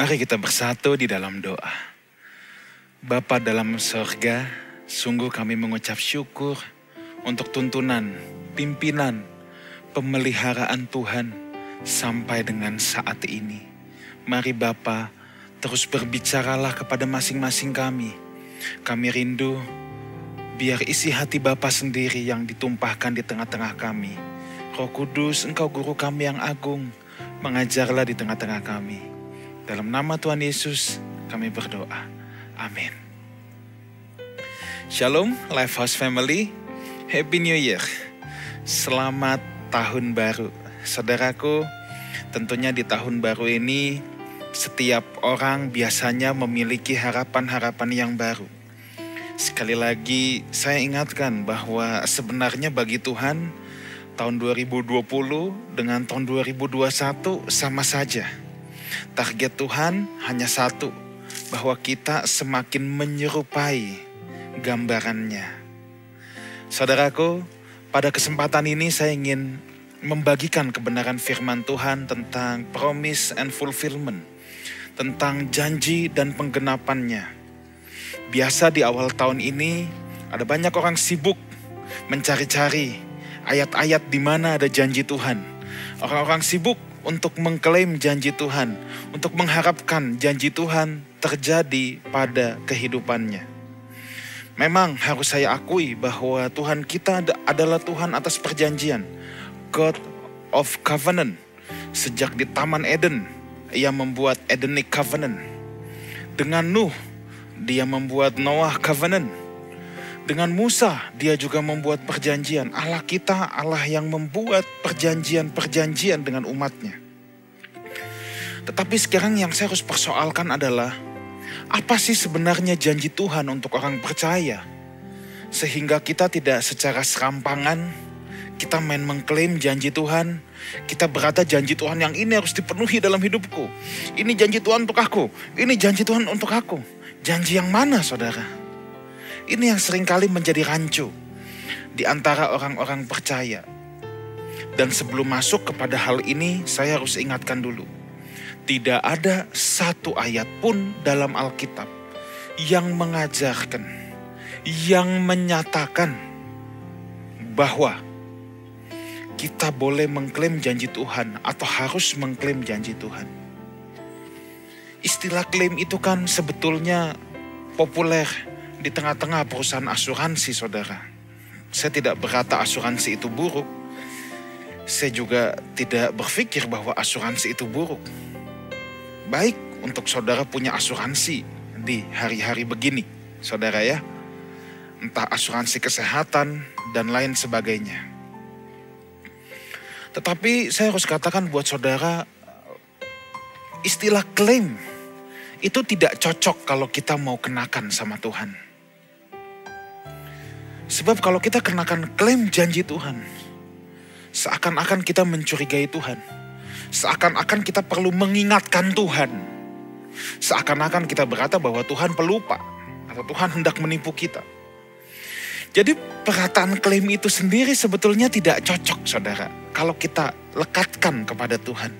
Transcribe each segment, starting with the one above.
Mari kita bersatu di dalam doa. Bapa dalam sorga, sungguh kami mengucap syukur untuk tuntunan, pimpinan, pemeliharaan Tuhan sampai dengan saat ini. Mari Bapa, terus berbicaralah kepada masing-masing kami. Kami rindu biar isi hati Bapa sendiri yang ditumpahkan di tengah-tengah kami. Roh Kudus, Engkau guru kami yang agung, mengajarlah di tengah-tengah kami. Dalam nama Tuhan Yesus, kami berdoa. Amin. Shalom, Lifehouse Family. Happy New Year. Selamat tahun baru. Saudaraku, tentunya di tahun baru ini setiap orang biasanya memiliki harapan-harapan yang baru. Sekali lagi saya ingatkan bahwa sebenarnya bagi Tuhan tahun 2020 dengan tahun 2021 sama saja. Target Tuhan hanya satu, bahwa kita semakin menyerupai gambarannya. Saudaraku, pada kesempatan ini saya ingin membagikan kebenaran firman Tuhan tentang promise and fulfillment, tentang janji dan penggenapannya Biasa di awal tahun ini ada banyak orang sibuk mencari-cari ayat-ayat di mana ada janji Tuhan. Orang-orang sibuk untuk mengklaim janji Tuhan, untuk mengharapkan janji Tuhan terjadi pada kehidupannya. Memang harus saya akui bahwa Tuhan kita adalah Tuhan atas perjanjian, God of Covenant. Sejak di Taman Eden, ia membuat Edenic Covenant. Dengan Nuh, dia membuat Noah covenant. Dengan Musa, dia juga membuat perjanjian. Allah kita, Allah yang membuat perjanjian-perjanjian dengan umatnya. Tetapi sekarang yang saya harus persoalkan adalah, apa sih sebenarnya janji Tuhan untuk orang percaya? Sehingga kita tidak secara serampangan, kita main mengklaim janji Tuhan, kita berkata janji Tuhan yang ini harus dipenuhi dalam hidupku. Ini janji Tuhan untuk aku, ini janji Tuhan untuk aku. Janji yang mana saudara? Ini yang sering kali menjadi rancu di antara orang-orang percaya. Dan sebelum masuk kepada hal ini, saya harus ingatkan dulu. Tidak ada satu ayat pun dalam Alkitab yang mengajarkan, yang menyatakan bahwa kita boleh mengklaim janji Tuhan atau harus mengklaim janji Tuhan. Istilah klaim itu kan sebetulnya populer di tengah-tengah perusahaan asuransi, saudara. Saya tidak berkata asuransi itu buruk. Saya juga tidak berpikir bahwa asuransi itu buruk. Baik untuk saudara punya asuransi di hari-hari begini, saudara ya. Entah asuransi kesehatan dan lain sebagainya. Tetapi saya harus katakan buat saudara, istilah klaim itu tidak cocok kalau kita mau kenakan sama Tuhan. Sebab kalau kita kenakan klaim janji Tuhan, seakan-akan kita mencurigai Tuhan. Seakan-akan kita perlu mengingatkan Tuhan. Seakan-akan kita berkata bahwa Tuhan pelupa atau Tuhan hendak menipu kita. Jadi perkataan klaim itu sendiri sebetulnya tidak cocok saudara. Kalau kita lekatkan kepada Tuhan.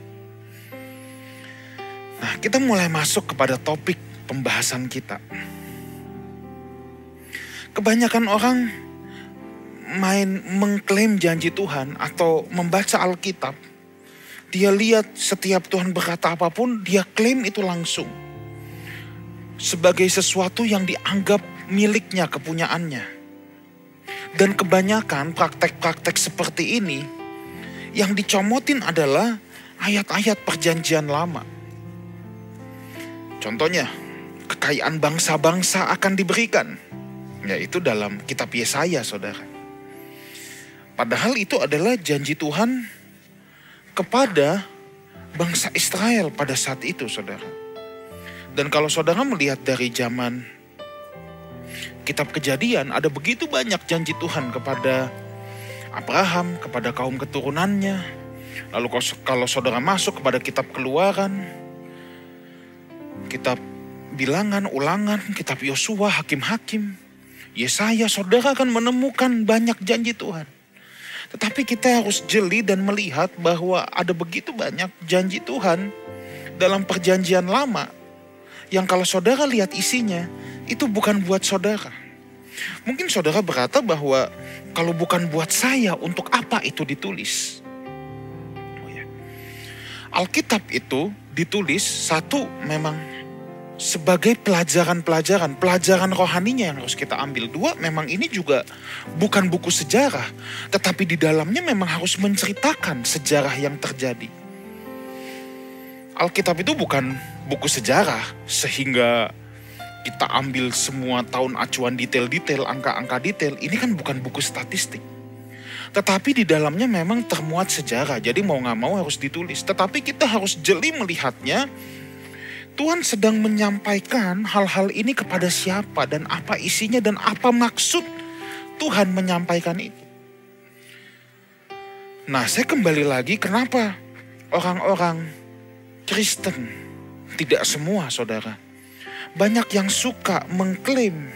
Nah, kita mulai masuk kepada topik pembahasan kita. Kebanyakan orang main mengklaim janji Tuhan atau membaca Alkitab. Dia lihat setiap Tuhan berkata apa pun, dia klaim itu langsung. Sebagai sesuatu yang dianggap miliknya, kepunyaannya. Dan kebanyakan praktek-praktek seperti ini yang dicomotin adalah ayat-ayat perjanjian lama Contohnya, kekayaan bangsa-bangsa akan diberikan. Yaitu dalam kitab Yesaya, saudara. Padahal itu adalah janji Tuhan kepada bangsa Israel pada saat itu, saudara. Dan kalau saudara melihat dari zaman kitab kejadian, ada begitu banyak janji Tuhan kepada Abraham, kepada kaum keturunannya. Lalu kalau saudara masuk kepada kitab keluaran, kitab bilangan, ulangan, kitab Yosua, hakim-hakim, Yesaya, saudara akan menemukan banyak janji Tuhan. Tetapi kita harus jeli dan melihat bahwa ada begitu banyak janji Tuhan dalam perjanjian lama yang kalau saudara lihat isinya itu bukan buat saudara. Mungkin saudara berkata bahwa kalau bukan buat saya untuk apa itu ditulis? Oh ya. Alkitab itu ditulis satu memang sebagai pelajaran-pelajaran, pelajaran rohaninya yang harus kita ambil. Dua, memang ini juga bukan buku sejarah, tetapi di dalamnya memang harus menceritakan sejarah yang terjadi. Alkitab itu bukan buku sejarah sehingga kita ambil semua tahun acuan detail-detail, angka-angka detail. Ini kan bukan buku statistik. Tetapi di dalamnya memang termuat sejarah, jadi mau nggak mau harus ditulis. Tetapi kita harus jeli melihatnya, Tuhan sedang menyampaikan hal-hal ini kepada siapa dan apa isinya dan apa maksud Tuhan menyampaikan itu. Nah, saya kembali lagi kenapa orang-orang Kristen, tidak semua saudara. Banyak yang suka mengklaim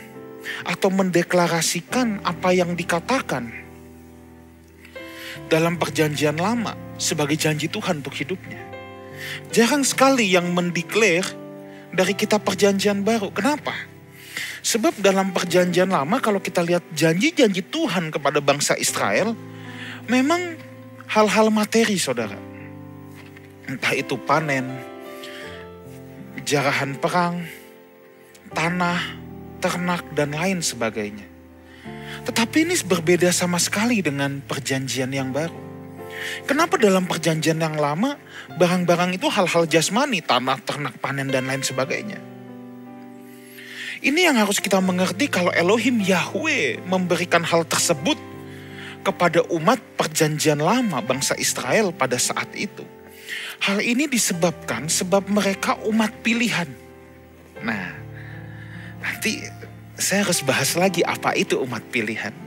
atau mendeklarasikan apa yang dikatakan dalam perjanjian lama sebagai janji Tuhan untuk hidupnya. Jarang sekali yang mendeklar dari kita perjanjian baru. Kenapa? Sebab dalam perjanjian lama kalau kita lihat janji-janji Tuhan kepada bangsa Israel, memang hal-hal materi saudara entah itu panen, jarahan perang, tanah, ternak, dan lain sebagainya. Tetapi ini berbeda sama sekali dengan perjanjian yang baru. Kenapa dalam perjanjian yang lama barang-barang itu hal-hal jasmani, tanah, ternak, panen, dan lain sebagainya? Ini yang harus kita mengerti kalau Elohim Yahweh memberikan hal tersebut kepada umat perjanjian lama bangsa Israel pada saat itu. Hal ini disebabkan sebab mereka umat pilihan. Nah, nanti saya harus bahas lagi apa itu umat pilihan.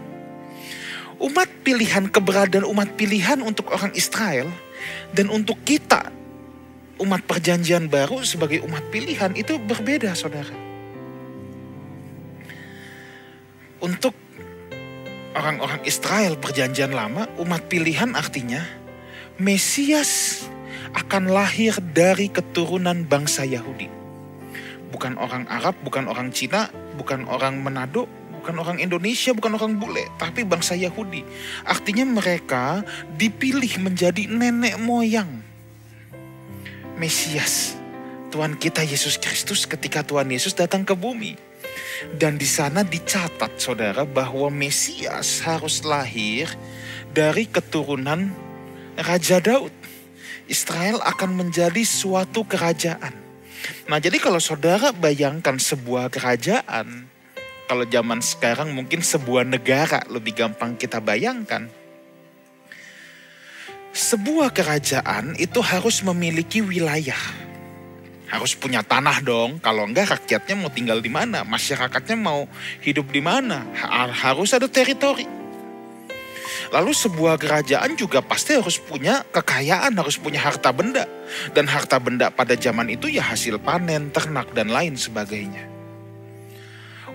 Umat pilihan, keberadaan umat pilihan untuk orang Israel dan untuk kita umat perjanjian baru sebagai umat pilihan itu berbeda saudara. Untuk orang-orang Israel perjanjian lama, umat pilihan artinya Mesias akan lahir dari keturunan bangsa Yahudi. Bukan orang Arab, bukan orang Cina, bukan orang Manado, bukan orang Indonesia, bukan orang bule, tapi bangsa Yahudi. Artinya mereka dipilih menjadi nenek moyang Mesias. Tuhan kita Yesus Kristus ketika Tuhan Yesus datang ke bumi. Dan di sana dicatat saudara bahwa Mesias harus lahir dari keturunan Raja Daud. Israel akan menjadi suatu kerajaan. Nah, jadi kalau saudara bayangkan sebuah kerajaan, kalau zaman sekarang mungkin sebuah negara lebih gampang kita bayangkan. Sebuah kerajaan itu harus memiliki wilayah. Harus punya tanah dong, kalau enggak rakyatnya mau tinggal di mana, masyarakatnya mau hidup di mana, harus ada teritori. Lalu sebuah kerajaan juga pasti harus punya kekayaan, harus punya harta benda. Dan harta benda pada zaman itu ya hasil panen, ternak, dan lain sebagainya.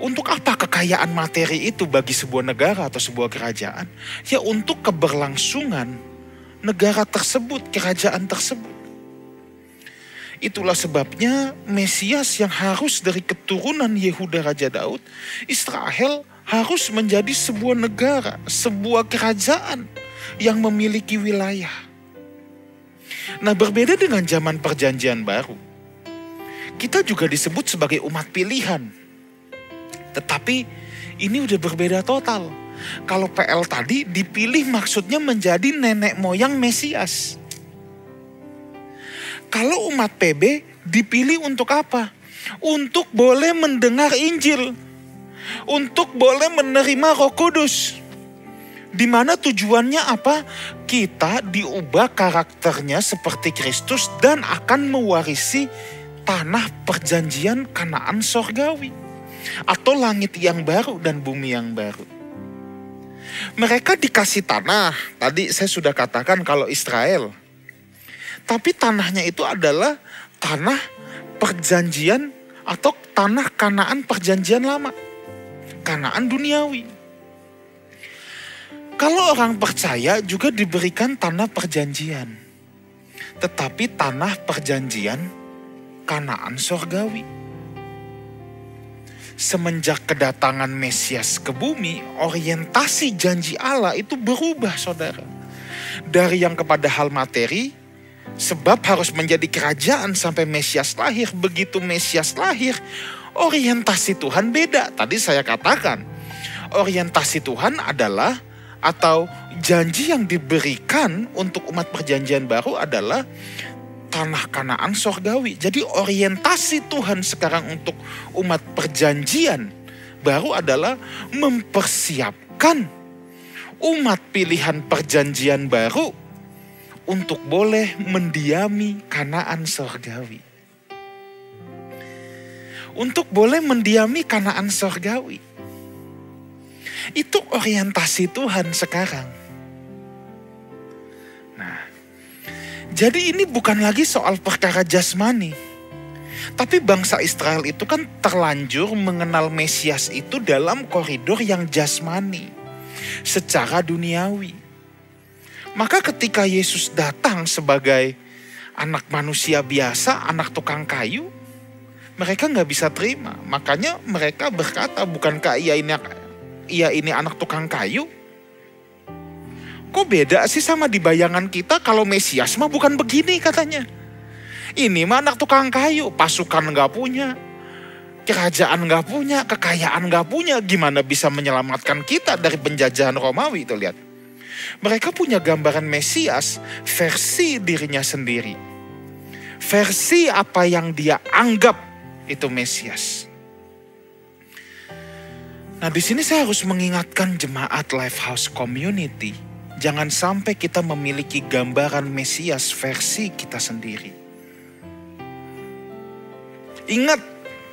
Untuk apa kekayaan materi itu bagi sebuah negara atau sebuah kerajaan? Ya untuk keberlangsungan negara tersebut, kerajaan tersebut. Itulah sebabnya Mesias yang harus dari keturunan Yehuda Raja Daud, Israel harus menjadi sebuah negara, sebuah kerajaan yang memiliki wilayah. Nah, berbeda dengan zaman Perjanjian Baru, kita juga disebut sebagai umat pilihan, tetapi ini udah berbeda total. Kalau PL tadi dipilih maksudnya menjadi nenek moyang Mesias. Kalau umat PB dipilih untuk apa? Untuk boleh mendengar Injil untuk boleh menerima Roh Kudus. Di mana tujuannya apa? Kita diubah karakternya seperti Kristus dan akan mewarisi tanah perjanjian Kanaan sorgawi atau langit yang baru dan bumi yang baru. Mereka dikasih tanah. Tadi saya sudah katakan kalau Israel. Tapi tanahnya itu adalah tanah perjanjian atau tanah Kanaan perjanjian lama. Kanaan duniawi. Kalau orang percaya juga diberikan tanah perjanjian. Tetapi tanah perjanjian kanaan sorgawi. Semenjak kedatangan Mesias ke bumi, orientasi janji Allah itu berubah saudara. Dari yang kepada hal materi, sebab harus menjadi kerajaan sampai Mesias lahir. Begitu Mesias lahir, orientasi Tuhan beda. Tadi saya katakan, orientasi Tuhan adalah atau janji yang diberikan untuk umat perjanjian baru adalah tanah kanaan sorgawi. Jadi orientasi Tuhan sekarang untuk umat perjanjian baru adalah mempersiapkan umat pilihan perjanjian baru untuk boleh mendiami kanaan sorgawi. Untuk boleh mendiami kanaan sorgawi. Itu orientasi Tuhan sekarang. Jadi ini bukan lagi soal perkara jasmani. Tapi bangsa Israel itu kan terlanjur mengenal Mesias itu dalam koridor yang jasmani. Secara duniawi. Maka ketika Yesus datang sebagai anak manusia biasa, anak tukang kayu, mereka nggak bisa terima. Makanya mereka berkata, bukankah ia ini ia ini anak tukang kayu? Kok beda sih sama di bayangan kita kalau Mesias mah bukan begini katanya. Ini mah anak tukang kayu, pasukan nggak punya, kerajaan nggak punya, kekayaan nggak punya, gimana bisa menyelamatkan kita dari penjajahan Romawi itu lihat. Mereka punya gambaran Mesias versi dirinya sendiri. Versi apa yang dia anggap itu Mesias. Nah, di sini saya harus mengingatkan jemaat Lifehouse Community, jangan sampai kita memiliki gambaran Mesias versi kita sendiri. Ingat,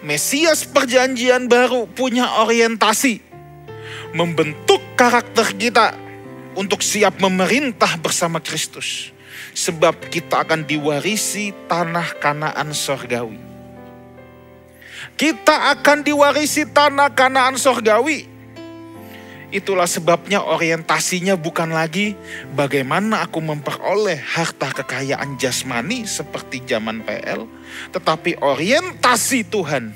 Mesias perjanjian baru punya orientasi membentuk karakter kita untuk siap memerintah bersama Kristus. Sebab kita akan diwarisi tanah kanaan sorgawi kita akan diwarisi tanah kanaan sorgawi. Itulah sebabnya orientasinya bukan lagi bagaimana aku memperoleh harta kekayaan jasmani seperti zaman PL, tetapi orientasi Tuhan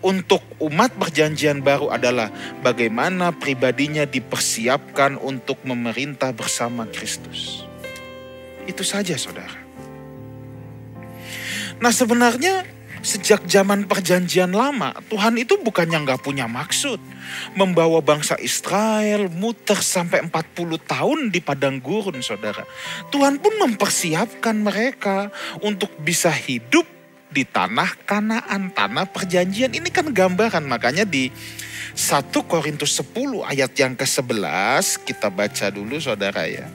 untuk umat perjanjian baru adalah bagaimana pribadinya dipersiapkan untuk memerintah bersama Kristus. Itu saja saudara. Nah sebenarnya sejak zaman perjanjian lama, Tuhan itu bukannya nggak punya maksud. Membawa bangsa Israel muter sampai 40 tahun di padang gurun saudara. Tuhan pun mempersiapkan mereka untuk bisa hidup di tanah kanaan, tanah perjanjian. Ini kan gambaran, makanya di 1 Korintus 10 ayat yang ke-11 kita baca dulu saudara ya.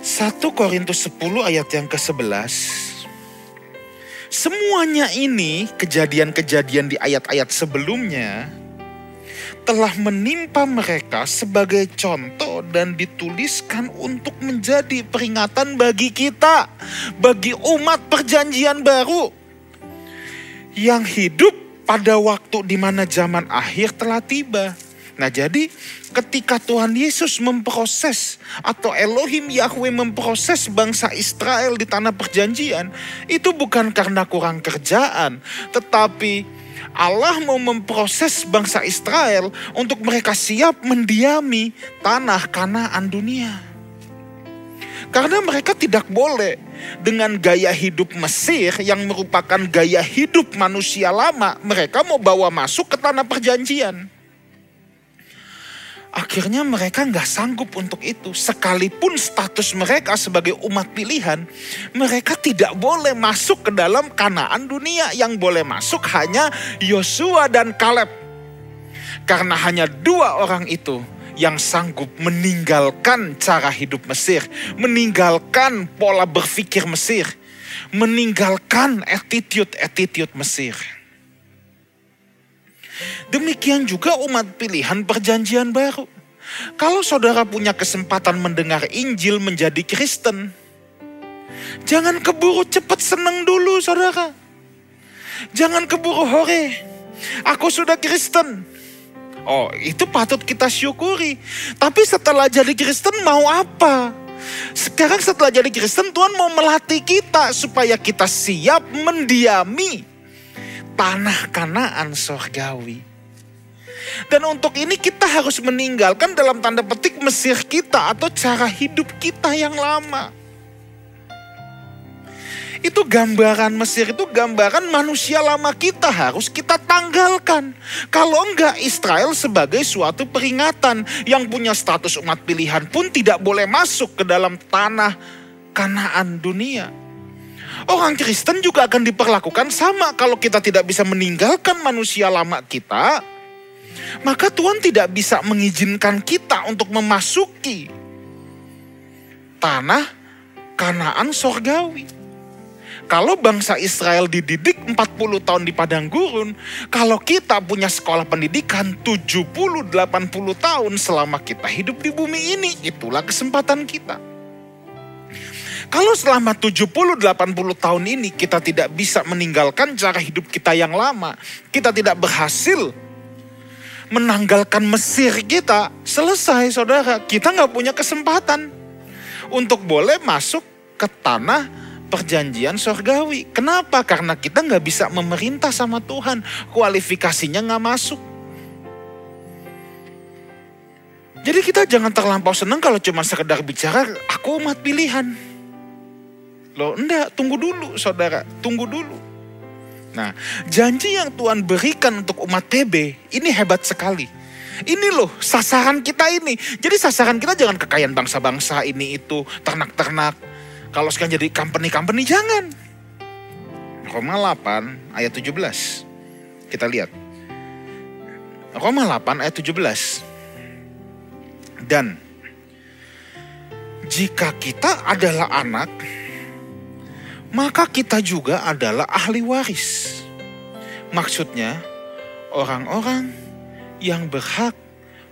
1 Korintus 10 ayat yang ke-11 Semuanya ini, kejadian-kejadian di ayat-ayat sebelumnya, telah menimpa mereka sebagai contoh dan dituliskan untuk menjadi peringatan bagi kita, bagi umat perjanjian baru yang hidup pada waktu di mana zaman akhir telah tiba. Nah, jadi ketika Tuhan Yesus memproses atau Elohim Yahweh memproses bangsa Israel di tanah perjanjian, itu bukan karena kurang kerjaan, tetapi Allah mau memproses bangsa Israel untuk mereka siap mendiami tanah Kanaan dunia. Karena mereka tidak boleh dengan gaya hidup Mesir yang merupakan gaya hidup manusia lama, mereka mau bawa masuk ke tanah perjanjian. Akhirnya mereka nggak sanggup untuk itu. Sekalipun status mereka sebagai umat pilihan, mereka tidak boleh masuk ke dalam kanaan dunia. Yang boleh masuk hanya Yosua dan Kaleb. Karena hanya dua orang itu yang sanggup meninggalkan cara hidup Mesir, meninggalkan pola berpikir Mesir, meninggalkan attitude-attitude Mesir. Demikian juga umat pilihan perjanjian baru. Kalau saudara punya kesempatan mendengar Injil menjadi Kristen, jangan keburu cepat senang dulu saudara. Jangan keburu hore. Aku sudah Kristen. Oh itu patut kita syukuri. Tapi setelah jadi Kristen mau apa? Sekarang setelah jadi Kristen Tuhan mau melatih kita supaya kita siap mendiami tanah kanaan sorgawi. Dan untuk ini kita harus meninggalkan dalam tanda petik Mesir kita atau cara hidup kita yang lama. Itu gambaran Mesir, itu gambaran manusia lama kita harus kita tanggalkan. Kalau enggak Israel sebagai suatu peringatan yang punya status umat pilihan pun tidak boleh masuk ke dalam tanah kanaan dunia. Orang Kristen juga akan diperlakukan sama kalau kita tidak bisa meninggalkan manusia lama kita, maka Tuhan tidak bisa mengizinkan kita untuk memasuki tanah kanaan sorgawi. Kalau bangsa Israel dididik 40 tahun di padang gurun, kalau kita punya sekolah pendidikan 70-80 tahun selama kita hidup di bumi ini, itulah kesempatan kita. Kalau selama 70-80 tahun ini kita tidak bisa meninggalkan cara hidup kita yang lama, kita tidak berhasil menanggalkan Mesir kita, selesai saudara, kita nggak punya kesempatan untuk boleh masuk ke tanah perjanjian surgawi. Kenapa? Karena kita nggak bisa memerintah sama Tuhan. Kualifikasinya nggak masuk. Jadi kita jangan terlampau senang kalau cuma sekedar bicara, aku umat pilihan. Loh enggak, tunggu dulu saudara, tunggu dulu. Nah, janji yang Tuhan berikan untuk umat TB ini hebat sekali. Ini loh sasaran kita ini. Jadi sasaran kita jangan kekayaan bangsa-bangsa ini itu, ternak-ternak, kalau sekarang jadi company-company jangan. Roma 8 ayat 17. Kita lihat. Roma 8 ayat 17. Dan jika kita adalah anak, maka kita juga adalah ahli waris. Maksudnya, orang-orang yang berhak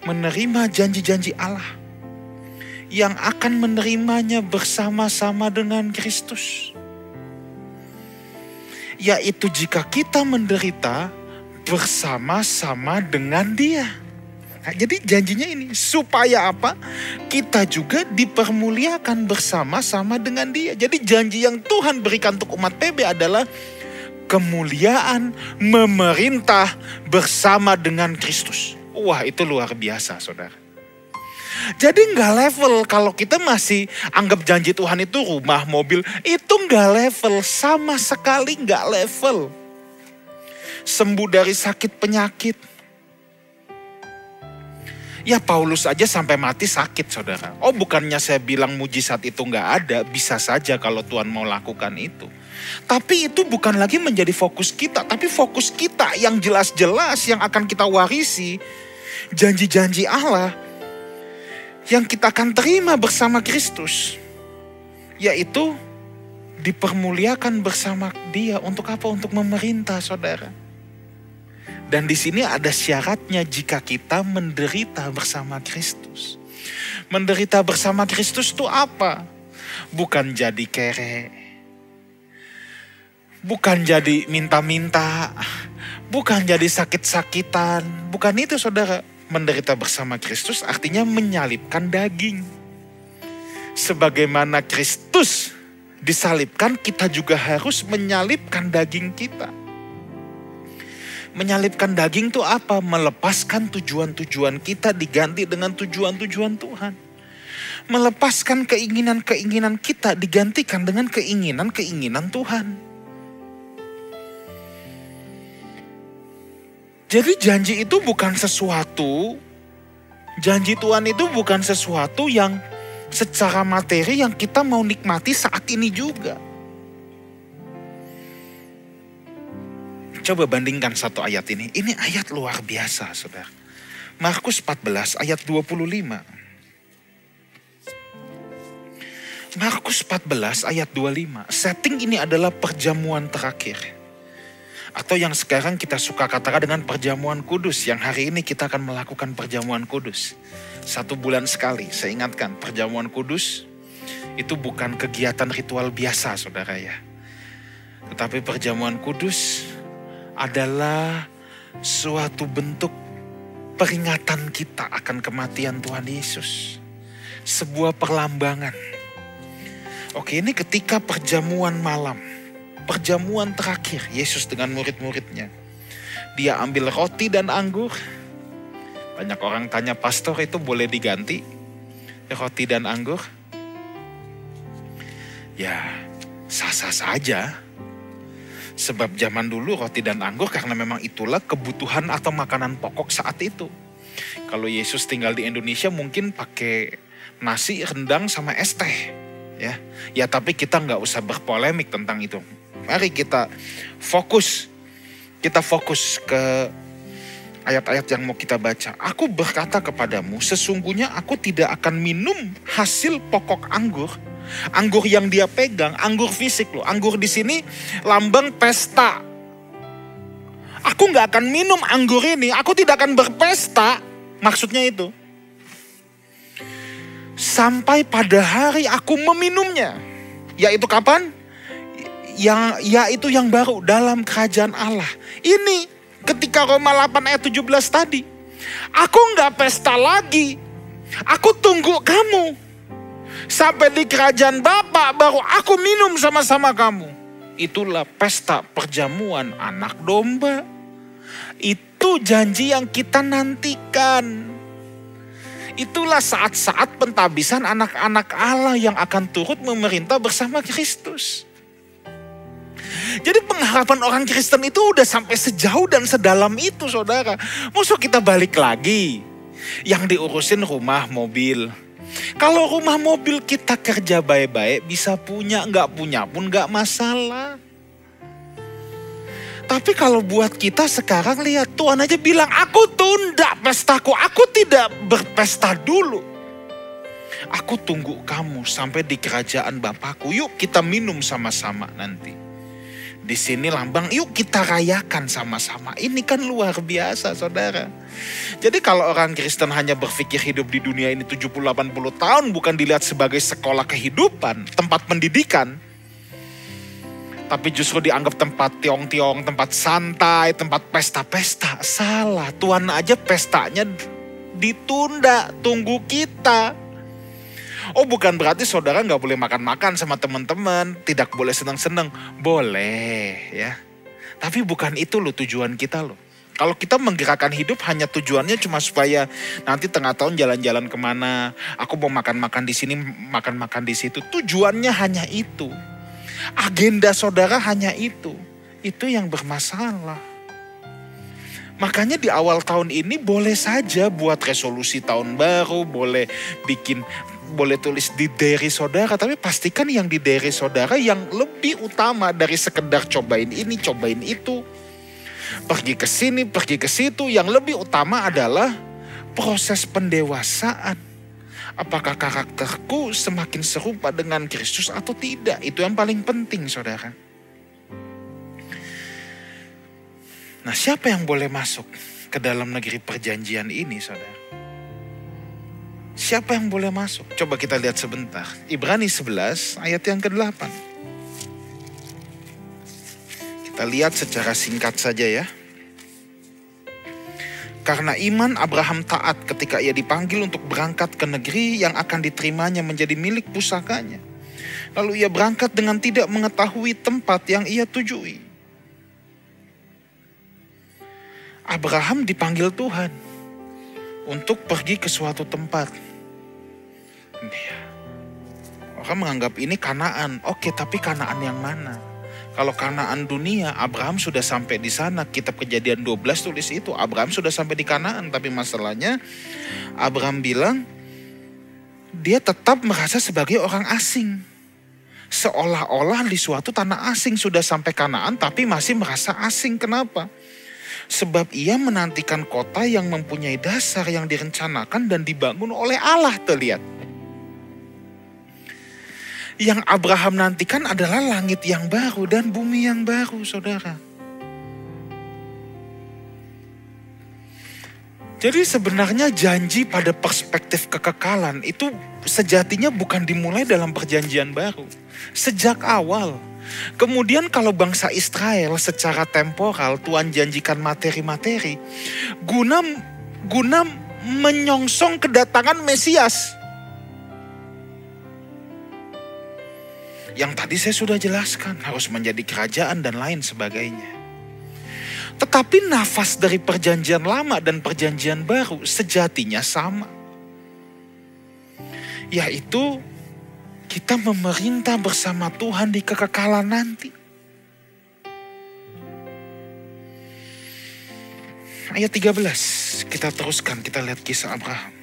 menerima janji-janji Allah yang akan menerimanya bersama-sama dengan Kristus. Yaitu jika kita menderita bersama-sama dengan dia. Nah, jadi janjinya ini supaya apa? Kita juga dipermuliakan bersama-sama dengan dia. Jadi janji yang Tuhan berikan untuk umat PB adalah kemuliaan memerintah bersama dengan Kristus. Wah itu luar biasa saudara. Jadi nggak level kalau kita masih anggap janji Tuhan itu rumah, mobil, itu nggak level, sama sekali nggak level. Sembuh dari sakit penyakit. Ya Paulus aja sampai mati sakit saudara. Oh bukannya saya bilang mujizat itu nggak ada, bisa saja kalau Tuhan mau lakukan itu. Tapi itu bukan lagi menjadi fokus kita, tapi fokus kita yang jelas-jelas yang akan kita warisi. Janji-janji Allah yang kita akan terima bersama Kristus, yaitu dipermuliakan bersama Dia untuk apa? Untuk memerintah, saudara. Dan di sini ada syaratnya jika kita menderita bersama Kristus. Menderita bersama Kristus itu apa? Bukan jadi kere. Bukan jadi minta-minta. Bukan jadi sakit-sakitan. Bukan itu saudara menderita bersama Kristus artinya menyalipkan daging. Sebagaimana Kristus disalibkan, kita juga harus menyalipkan daging kita. Menyalipkan daging itu apa? Melepaskan tujuan-tujuan kita diganti dengan tujuan-tujuan Tuhan. Melepaskan keinginan-keinginan kita digantikan dengan keinginan-keinginan Tuhan. Jadi janji itu bukan sesuatu, janji Tuhan itu bukan sesuatu yang secara materi yang kita mau nikmati saat ini juga. Coba bandingkan satu ayat ini. Ini ayat luar biasa, saudara. Markus 14 ayat 25. Markus 14 ayat 25. Setting ini adalah perjamuan terakhir atau yang sekarang kita suka katakan dengan perjamuan kudus. Yang hari ini kita akan melakukan perjamuan kudus. Satu bulan sekali, saya ingatkan perjamuan kudus itu bukan kegiatan ritual biasa saudara ya. Tetapi perjamuan kudus adalah suatu bentuk peringatan kita akan kematian Tuhan Yesus. Sebuah perlambangan Oke, ini ketika perjamuan malam. Perjamuan terakhir Yesus dengan murid-muridnya. Dia ambil roti dan anggur. Banyak orang tanya, pastor itu boleh diganti roti dan anggur? Ya, sah-sah saja. Sebab zaman dulu roti dan anggur karena memang itulah kebutuhan atau makanan pokok saat itu. Kalau Yesus tinggal di Indonesia mungkin pakai nasi, rendang, sama es teh. Ya, ya tapi kita nggak usah berpolemik tentang itu. Mari kita fokus, kita fokus ke ayat-ayat yang mau kita baca. Aku berkata kepadamu, sesungguhnya aku tidak akan minum hasil pokok anggur Anggur yang dia pegang, anggur fisik loh. Anggur di sini lambang pesta. Aku nggak akan minum anggur ini, aku tidak akan berpesta. Maksudnya itu. Sampai pada hari aku meminumnya. Yaitu kapan? Yang yaitu yang baru dalam kerajaan Allah. Ini ketika Roma 8 ayat 17 tadi. Aku nggak pesta lagi. Aku tunggu kamu. Sampai di kerajaan Bapak baru aku minum sama-sama kamu. Itulah pesta perjamuan anak domba. Itu janji yang kita nantikan. Itulah saat-saat pentabisan anak-anak Allah yang akan turut memerintah bersama Kristus. Jadi pengharapan orang Kristen itu udah sampai sejauh dan sedalam itu saudara. Musuh kita balik lagi. Yang diurusin rumah, mobil, kalau rumah mobil kita kerja baik-baik, bisa punya, nggak punya pun nggak masalah. Tapi kalau buat kita sekarang lihat Tuhan aja bilang, aku tunda pestaku, aku tidak berpesta dulu. Aku tunggu kamu sampai di kerajaan Bapakku. Yuk kita minum sama-sama nanti. Di sini lambang, yuk kita rayakan sama-sama. Ini kan luar biasa saudara. Jadi kalau orang Kristen hanya berpikir hidup di dunia ini 70-80 tahun bukan dilihat sebagai sekolah kehidupan, tempat pendidikan. Tapi justru dianggap tempat tiong-tiong, tempat santai, tempat pesta-pesta. Salah, Tuhan aja pestanya ditunda, tunggu kita. Oh bukan berarti saudara nggak boleh makan-makan sama teman-teman, tidak boleh senang-senang. Boleh ya. Tapi bukan itu loh tujuan kita loh. Kalau kita menggerakkan hidup hanya tujuannya cuma supaya nanti tengah tahun jalan-jalan ke mana, aku mau makan-makan di sini, makan-makan di situ. Tujuannya hanya itu. Agenda saudara hanya itu. Itu yang bermasalah. Makanya di awal tahun ini boleh saja buat resolusi tahun baru, boleh bikin boleh tulis di diary saudara, tapi pastikan yang di diary saudara yang lebih utama dari sekedar cobain ini, cobain itu. Pergi ke sini, pergi ke situ, yang lebih utama adalah proses pendewasaan. Apakah karakterku semakin serupa dengan Kristus atau tidak? Itu yang paling penting, saudara. Nah, siapa yang boleh masuk ke dalam negeri perjanjian ini, saudara? Siapa yang boleh masuk? Coba kita lihat sebentar. Ibrani 11 ayat yang ke-8. Kita lihat secara singkat saja ya. Karena iman Abraham taat ketika ia dipanggil untuk berangkat ke negeri yang akan diterimanya menjadi milik pusakanya. Lalu ia berangkat dengan tidak mengetahui tempat yang ia tujui. Abraham dipanggil Tuhan untuk pergi ke suatu tempat. Iya. Orang menganggap ini kanaan. Oke, tapi kanaan yang mana? Kalau kanaan dunia, Abraham sudah sampai di sana. Kitab kejadian 12 tulis itu. Abraham sudah sampai di kanaan. Tapi masalahnya, Abraham bilang, dia tetap merasa sebagai orang asing. Seolah-olah di suatu tanah asing sudah sampai kanaan, tapi masih merasa asing. Kenapa? Sebab ia menantikan kota yang mempunyai dasar yang direncanakan dan dibangun oleh Allah terlihat. Yang Abraham nantikan adalah langit yang baru dan bumi yang baru saudara. Jadi sebenarnya janji pada perspektif kekekalan itu sejatinya bukan dimulai dalam perjanjian baru. Sejak awal Kemudian kalau bangsa Israel secara temporal Tuhan janjikan materi-materi guna guna menyongsong kedatangan Mesias. Yang tadi saya sudah jelaskan, harus menjadi kerajaan dan lain sebagainya. Tetapi nafas dari perjanjian lama dan perjanjian baru sejatinya sama. Yaitu kita memerintah bersama Tuhan di kekekalan nanti. Ayat 13, kita teruskan, kita lihat kisah Abraham.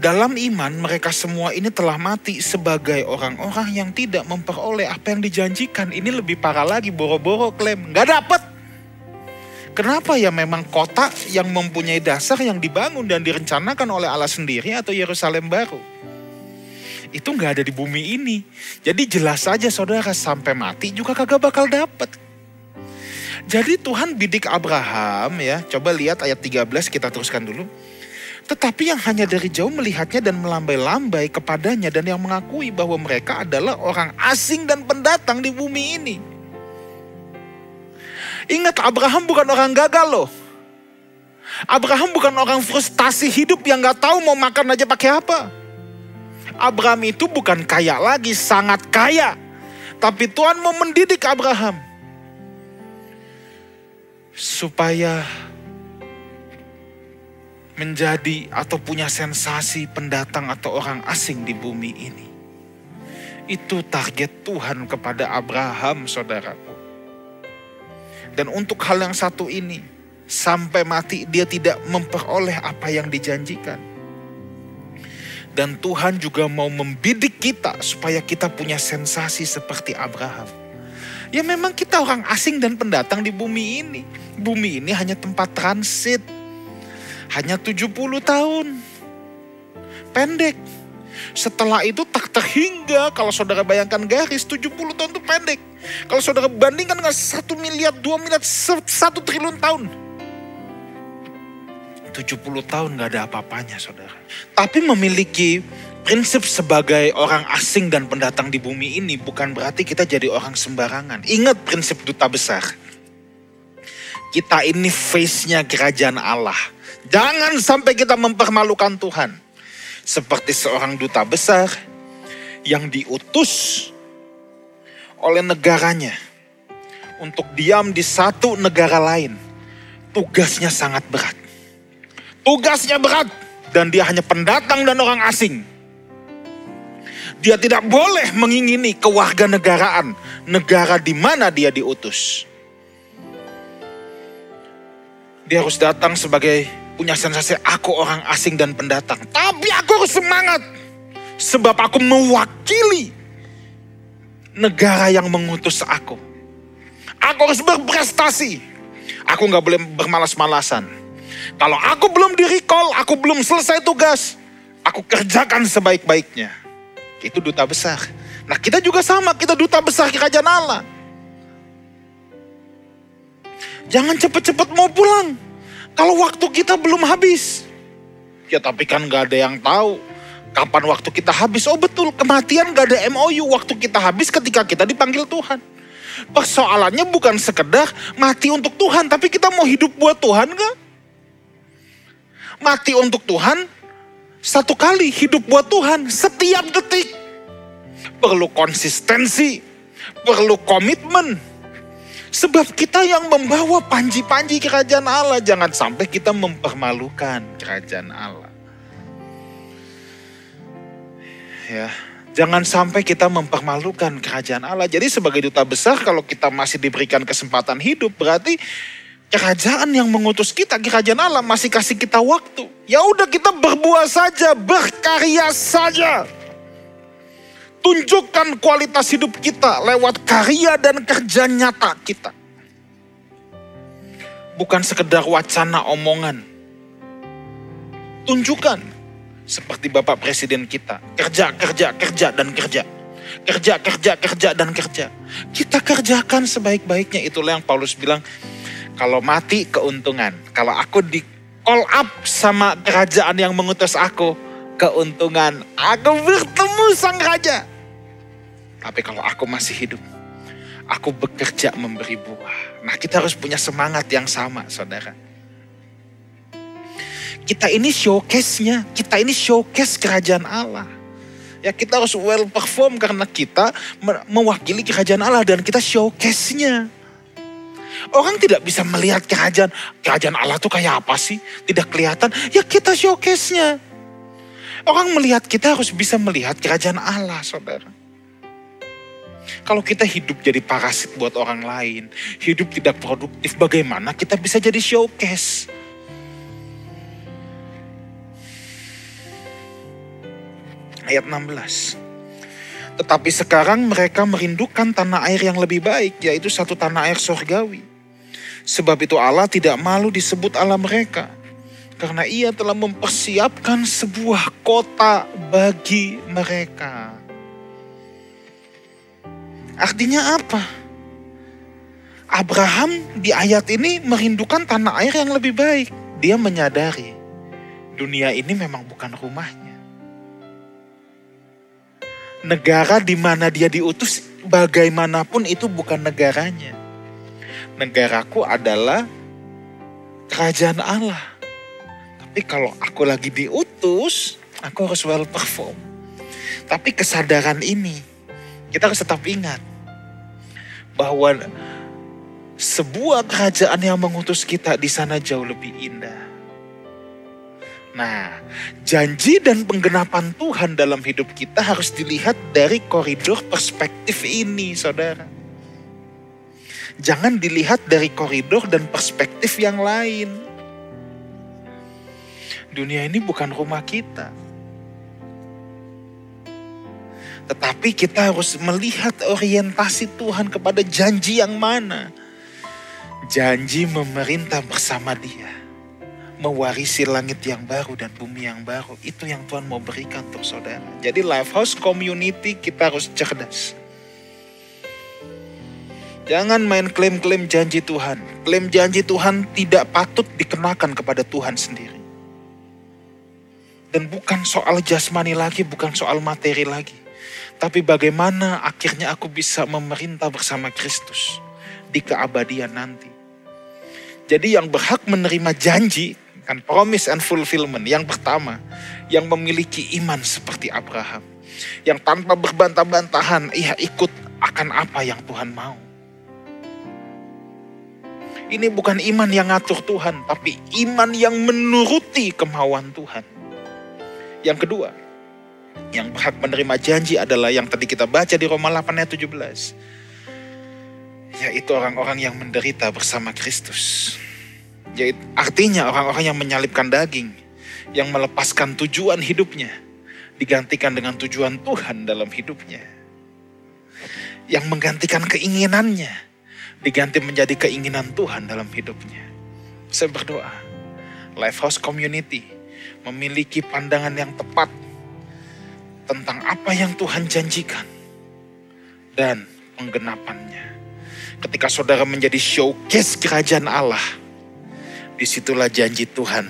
Dalam iman mereka semua ini telah mati sebagai orang-orang yang tidak memperoleh apa yang dijanjikan. Ini lebih parah lagi, boro-boro klaim. Gak dapet. Kenapa ya memang kota yang mempunyai dasar yang dibangun dan direncanakan oleh Allah sendiri atau Yerusalem baru? Itu gak ada di bumi ini. Jadi jelas saja saudara sampai mati juga kagak bakal dapet. Jadi Tuhan bidik Abraham ya. Coba lihat ayat 13 kita teruskan dulu. Tetapi yang hanya dari jauh melihatnya dan melambai-lambai kepadanya dan yang mengakui bahwa mereka adalah orang asing dan pendatang di bumi ini. Ingat Abraham bukan orang gagal loh. Abraham bukan orang frustasi hidup yang gak tahu mau makan aja pakai apa. Abraham itu bukan kaya lagi, sangat kaya. Tapi Tuhan mau mendidik Abraham. Supaya menjadi atau punya sensasi pendatang atau orang asing di bumi ini. Itu target Tuhan kepada Abraham, saudaraku. Dan untuk hal yang satu ini, sampai mati dia tidak memperoleh apa yang dijanjikan. Dan Tuhan juga mau membidik kita supaya kita punya sensasi seperti Abraham. Ya memang kita orang asing dan pendatang di bumi ini. Bumi ini hanya tempat transit hanya 70 tahun. Pendek. Setelah itu tak terhingga kalau saudara bayangkan garis 70 tahun itu pendek. Kalau saudara bandingkan dengan 1 miliar, 2 miliar, 1 triliun tahun. 70 tahun gak ada apa-apanya saudara. Tapi memiliki prinsip sebagai orang asing dan pendatang di bumi ini bukan berarti kita jadi orang sembarangan. Ingat prinsip duta besar. Kita ini face-nya kerajaan Allah Jangan sampai kita mempermalukan Tuhan. Seperti seorang duta besar yang diutus oleh negaranya untuk diam di satu negara lain. Tugasnya sangat berat. Tugasnya berat dan dia hanya pendatang dan orang asing. Dia tidak boleh mengingini kewarganegaraan negara di mana dia diutus. Dia harus datang sebagai punya sensasi aku orang asing dan pendatang. Tapi aku harus semangat. Sebab aku mewakili negara yang mengutus aku. Aku harus berprestasi. Aku nggak boleh bermalas-malasan. Kalau aku belum di recall, aku belum selesai tugas. Aku kerjakan sebaik-baiknya. Itu duta besar. Nah kita juga sama, kita duta besar kerajaan Allah. Jangan cepet-cepet mau pulang. Kalau waktu kita belum habis. Ya tapi kan gak ada yang tahu kapan waktu kita habis. Oh betul, kematian gak ada MOU. Waktu kita habis ketika kita dipanggil Tuhan. Persoalannya bukan sekedar mati untuk Tuhan, tapi kita mau hidup buat Tuhan gak? Mati untuk Tuhan, satu kali hidup buat Tuhan, setiap detik. Perlu konsistensi, perlu komitmen, Sebab kita yang membawa panji-panji kerajaan Allah. Jangan sampai kita mempermalukan kerajaan Allah. Ya, jangan sampai kita mempermalukan kerajaan Allah. Jadi sebagai duta besar kalau kita masih diberikan kesempatan hidup berarti kerajaan yang mengutus kita, kerajaan Allah masih kasih kita waktu. Ya udah kita berbuat saja, berkarya saja. Tunjukkan kualitas hidup kita lewat karya dan kerja nyata kita. Bukan sekedar wacana omongan. Tunjukkan seperti Bapak Presiden kita. Kerja, kerja, kerja, dan kerja. Kerja, kerja, kerja, dan kerja. Kita kerjakan sebaik-baiknya. Itulah yang Paulus bilang, kalau mati keuntungan. Kalau aku di call up sama kerajaan yang mengutus aku, keuntungan. Aku bertemu sang raja. Tapi kalau aku masih hidup, aku bekerja memberi buah. Nah kita harus punya semangat yang sama saudara. Kita ini showcase-nya, kita ini showcase kerajaan Allah. Ya kita harus well perform karena kita mewakili kerajaan Allah dan kita showcase-nya. Orang tidak bisa melihat kerajaan, kerajaan Allah tuh kayak apa sih? Tidak kelihatan, ya kita showcase-nya. Orang melihat kita harus bisa melihat kerajaan Allah, saudara. Kalau kita hidup jadi parasit buat orang lain, hidup tidak produktif, bagaimana kita bisa jadi showcase? Ayat 16. Tetapi sekarang mereka merindukan tanah air yang lebih baik, yaitu satu tanah air surgawi. Sebab itu Allah tidak malu disebut Allah mereka. Karena ia telah mempersiapkan sebuah kota bagi mereka. Artinya apa? Abraham di ayat ini merindukan tanah air yang lebih baik. Dia menyadari dunia ini memang bukan rumahnya. Negara di mana dia diutus bagaimanapun itu bukan negaranya negaraku adalah kerajaan Allah. Tapi kalau aku lagi diutus, aku harus well perform. Tapi kesadaran ini, kita harus tetap ingat bahwa sebuah kerajaan yang mengutus kita di sana jauh lebih indah. Nah, janji dan penggenapan Tuhan dalam hidup kita harus dilihat dari koridor perspektif ini, saudara. Jangan dilihat dari koridor dan perspektif yang lain. Dunia ini bukan rumah kita. Tetapi kita harus melihat orientasi Tuhan kepada janji yang mana. Janji memerintah bersama dia. Mewarisi langit yang baru dan bumi yang baru. Itu yang Tuhan mau berikan untuk saudara. Jadi Lifehouse Community kita harus cerdas Jangan main klaim-klaim janji Tuhan. Klaim janji Tuhan tidak patut dikenakan kepada Tuhan sendiri. Dan bukan soal jasmani lagi, bukan soal materi lagi. Tapi bagaimana akhirnya aku bisa memerintah bersama Kristus di keabadian nanti. Jadi yang berhak menerima janji, kan promise and fulfillment. Yang pertama, yang memiliki iman seperti Abraham. Yang tanpa berbantah-bantahan, ia ikut akan apa yang Tuhan mau ini bukan iman yang ngatur Tuhan, tapi iman yang menuruti kemauan Tuhan. Yang kedua, yang berhak menerima janji adalah yang tadi kita baca di Roma 8 ayat 17. Yaitu orang-orang yang menderita bersama Kristus. Yaitu artinya orang-orang yang menyalipkan daging, yang melepaskan tujuan hidupnya, digantikan dengan tujuan Tuhan dalam hidupnya. Yang menggantikan keinginannya, diganti menjadi keinginan Tuhan dalam hidupnya. Saya berdoa, Lifehouse Community memiliki pandangan yang tepat tentang apa yang Tuhan janjikan dan penggenapannya. Ketika saudara menjadi showcase kerajaan Allah, di situlah janji Tuhan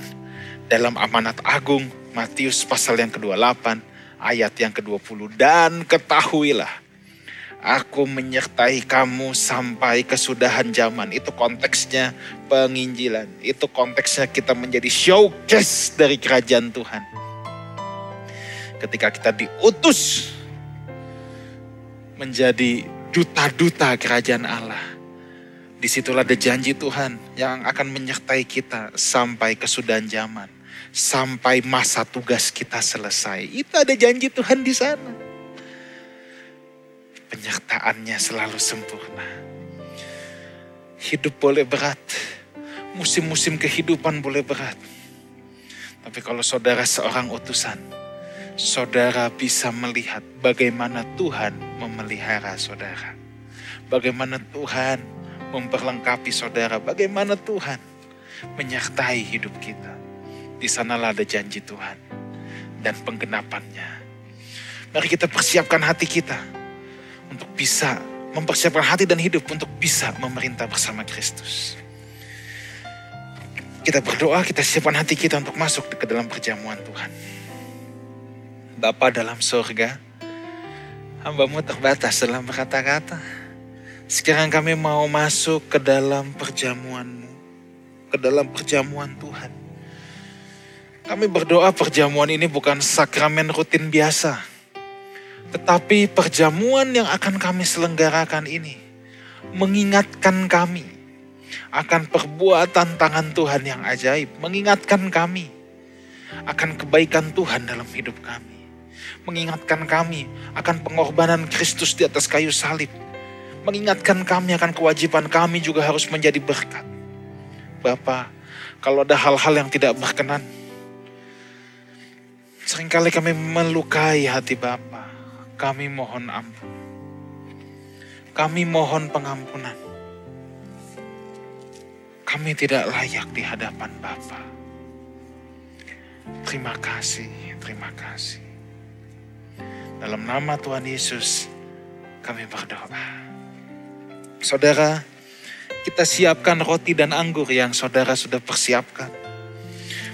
dalam amanat agung Matius pasal yang ke-28 ayat yang ke-20 dan ketahuilah Aku menyertai kamu sampai kesudahan zaman. Itu konteksnya penginjilan. Itu konteksnya kita menjadi showcase dari kerajaan Tuhan. Ketika kita diutus menjadi duta-duta kerajaan Allah. Di situlah ada janji Tuhan yang akan menyertai kita sampai kesudahan zaman. Sampai masa tugas kita selesai. Itu ada janji Tuhan di sana penyertaannya selalu sempurna. Hidup boleh berat, musim-musim kehidupan boleh berat. Tapi kalau saudara seorang utusan, saudara bisa melihat bagaimana Tuhan memelihara saudara. Bagaimana Tuhan memperlengkapi saudara, bagaimana Tuhan menyertai hidup kita. Di sanalah ada janji Tuhan dan penggenapannya. Mari kita persiapkan hati kita untuk bisa mempersiapkan hati dan hidup untuk bisa memerintah bersama Kristus. Kita berdoa, kita siapkan hati kita untuk masuk ke dalam perjamuan Tuhan. Bapa dalam surga, hambamu terbatas dalam berkata-kata. Sekarang kami mau masuk ke dalam perjamuanmu, ke dalam perjamuan Tuhan. Kami berdoa perjamuan ini bukan sakramen rutin biasa, Tetapi perjamuan yang akan kami selenggarakan ini mengingatkan kami akan perbuatan tangan Tuhan yang ajaib, mengingatkan kami akan kebaikan Tuhan dalam hidup kami, mengingatkan kami akan pengorbanan Kristus di atas kayu salib, mengingatkan kami akan kewajiban kami juga harus menjadi berkat. Bapak, kalau ada hal-hal yang tidak berkenan, sering kali kami melukai hati Bapak. Kami mohon ampun. Kami mohon pengampunan. Kami tidak layak di hadapan Bapa. Terima kasih, terima kasih. Dalam nama Tuhan Yesus, kami berdoa. Saudara, kita siapkan roti dan anggur yang saudara sudah persiapkan.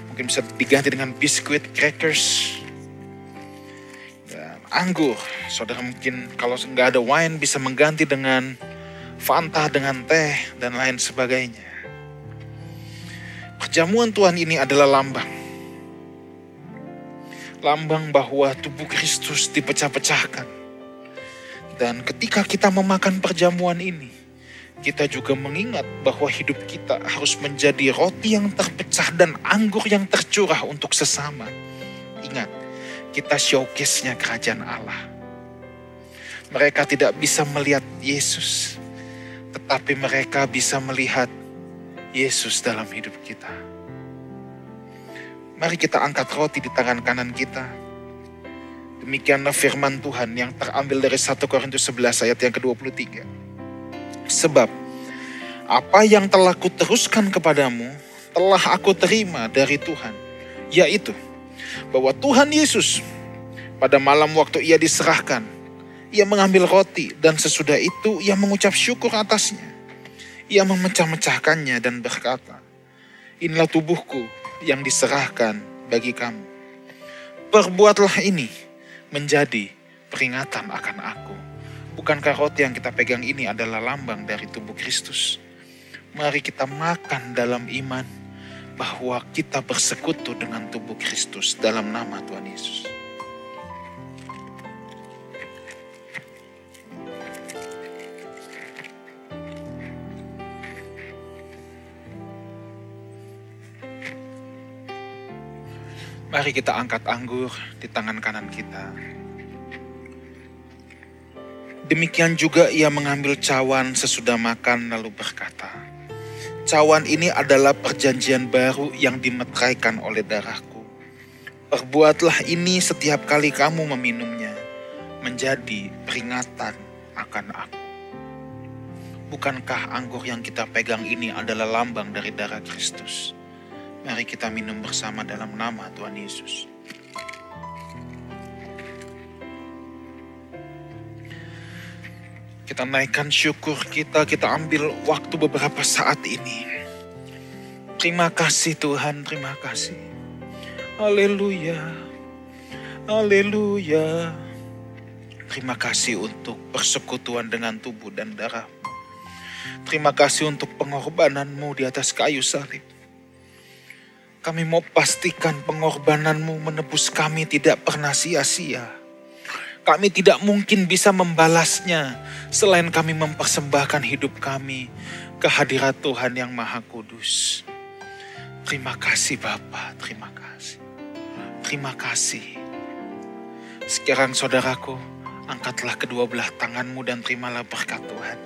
Mungkin bisa diganti dengan biskuit, crackers, anggur. Saudara mungkin kalau nggak ada wine bisa mengganti dengan Fanta, dengan teh, dan lain sebagainya. Perjamuan Tuhan ini adalah lambang. Lambang bahwa tubuh Kristus dipecah-pecahkan. Dan ketika kita memakan perjamuan ini, kita juga mengingat bahwa hidup kita harus menjadi roti yang terpecah dan anggur yang tercurah untuk sesama. Ingat, kita showcase-nya kerajaan Allah. Mereka tidak bisa melihat Yesus, tetapi mereka bisa melihat Yesus dalam hidup kita. Mari kita angkat roti di tangan kanan kita. Demikianlah firman Tuhan yang terambil dari 1 Korintus 11 ayat yang ke-23. Sebab apa yang telah kuteruskan kepadamu telah aku terima dari Tuhan, yaitu bahwa Tuhan Yesus pada malam waktu ia diserahkan, ia mengambil roti dan sesudah itu ia mengucap syukur atasnya. Ia memecah-mecahkannya dan berkata, Inilah tubuhku yang diserahkan bagi kamu. Perbuatlah ini menjadi peringatan akan aku. Bukankah roti yang kita pegang ini adalah lambang dari tubuh Kristus? Mari kita makan dalam iman bahwa kita bersekutu dengan tubuh Kristus dalam nama Tuhan Yesus. Mari kita angkat anggur di tangan kanan kita. Demikian juga ia mengambil cawan sesudah makan lalu berkata, Cawan ini adalah perjanjian baru yang dimeteraikan oleh darahku. Perbuatlah ini setiap kali kamu meminumnya, menjadi peringatan akan aku. Bukankah anggur yang kita pegang ini adalah lambang dari darah Kristus? Mari kita minum bersama dalam nama Tuhan Yesus. Kita naikkan syukur kita, kita ambil waktu beberapa saat ini. Terima kasih Tuhan, terima kasih. Haleluya. Haleluya. Terima kasih untuk persekutuan dengan tubuh dan darah. Terima kasih untuk pengorbananmu di atas kayu salib. Kami mau pastikan pengorbananmu menebus kami tidak pernah sia-sia. Kami tidak mungkin bisa membalasnya selain kami mempersembahkan hidup kami ke hadirat Tuhan yang Maha Kudus. Terima kasih Bapa, terima kasih. Terima kasih. Sekarang saudaraku, angkatlah kedua belah tanganmu dan terimalah berkat Tuhan.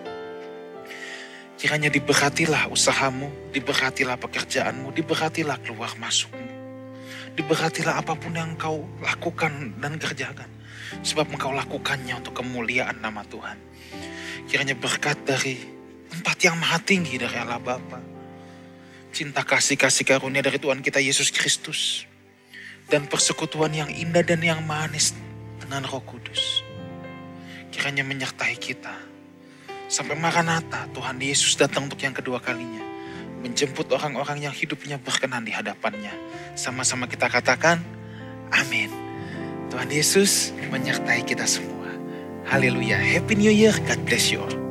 Kiranya diberkatilah usahamu, diberkatilah pekerjaanmu, diberkatilah keluar masukmu. Diberkatilah apa pun yang kau lakukan dan kerjakan Sebab engkau lakukannya untuk kemuliaan nama Tuhan. Kiranya berkat dari tempat yang maha tinggi dari Allah Bapa. Cinta kasih-kasih karunia dari Tuhan kita Yesus Kristus. Dan persekutuan yang indah dan yang manis dengan roh kudus. Kiranya menyertai kita. Sampai Maranatha Tuhan Yesus datang untuk yang kedua kalinya. Menjemput orang-orang yang hidupnya berkenan di hadapannya. Sama-sama kita katakan, amin. Tuhan Yesus menyertai kita semua. Haleluya. Happy New Year. God bless you all.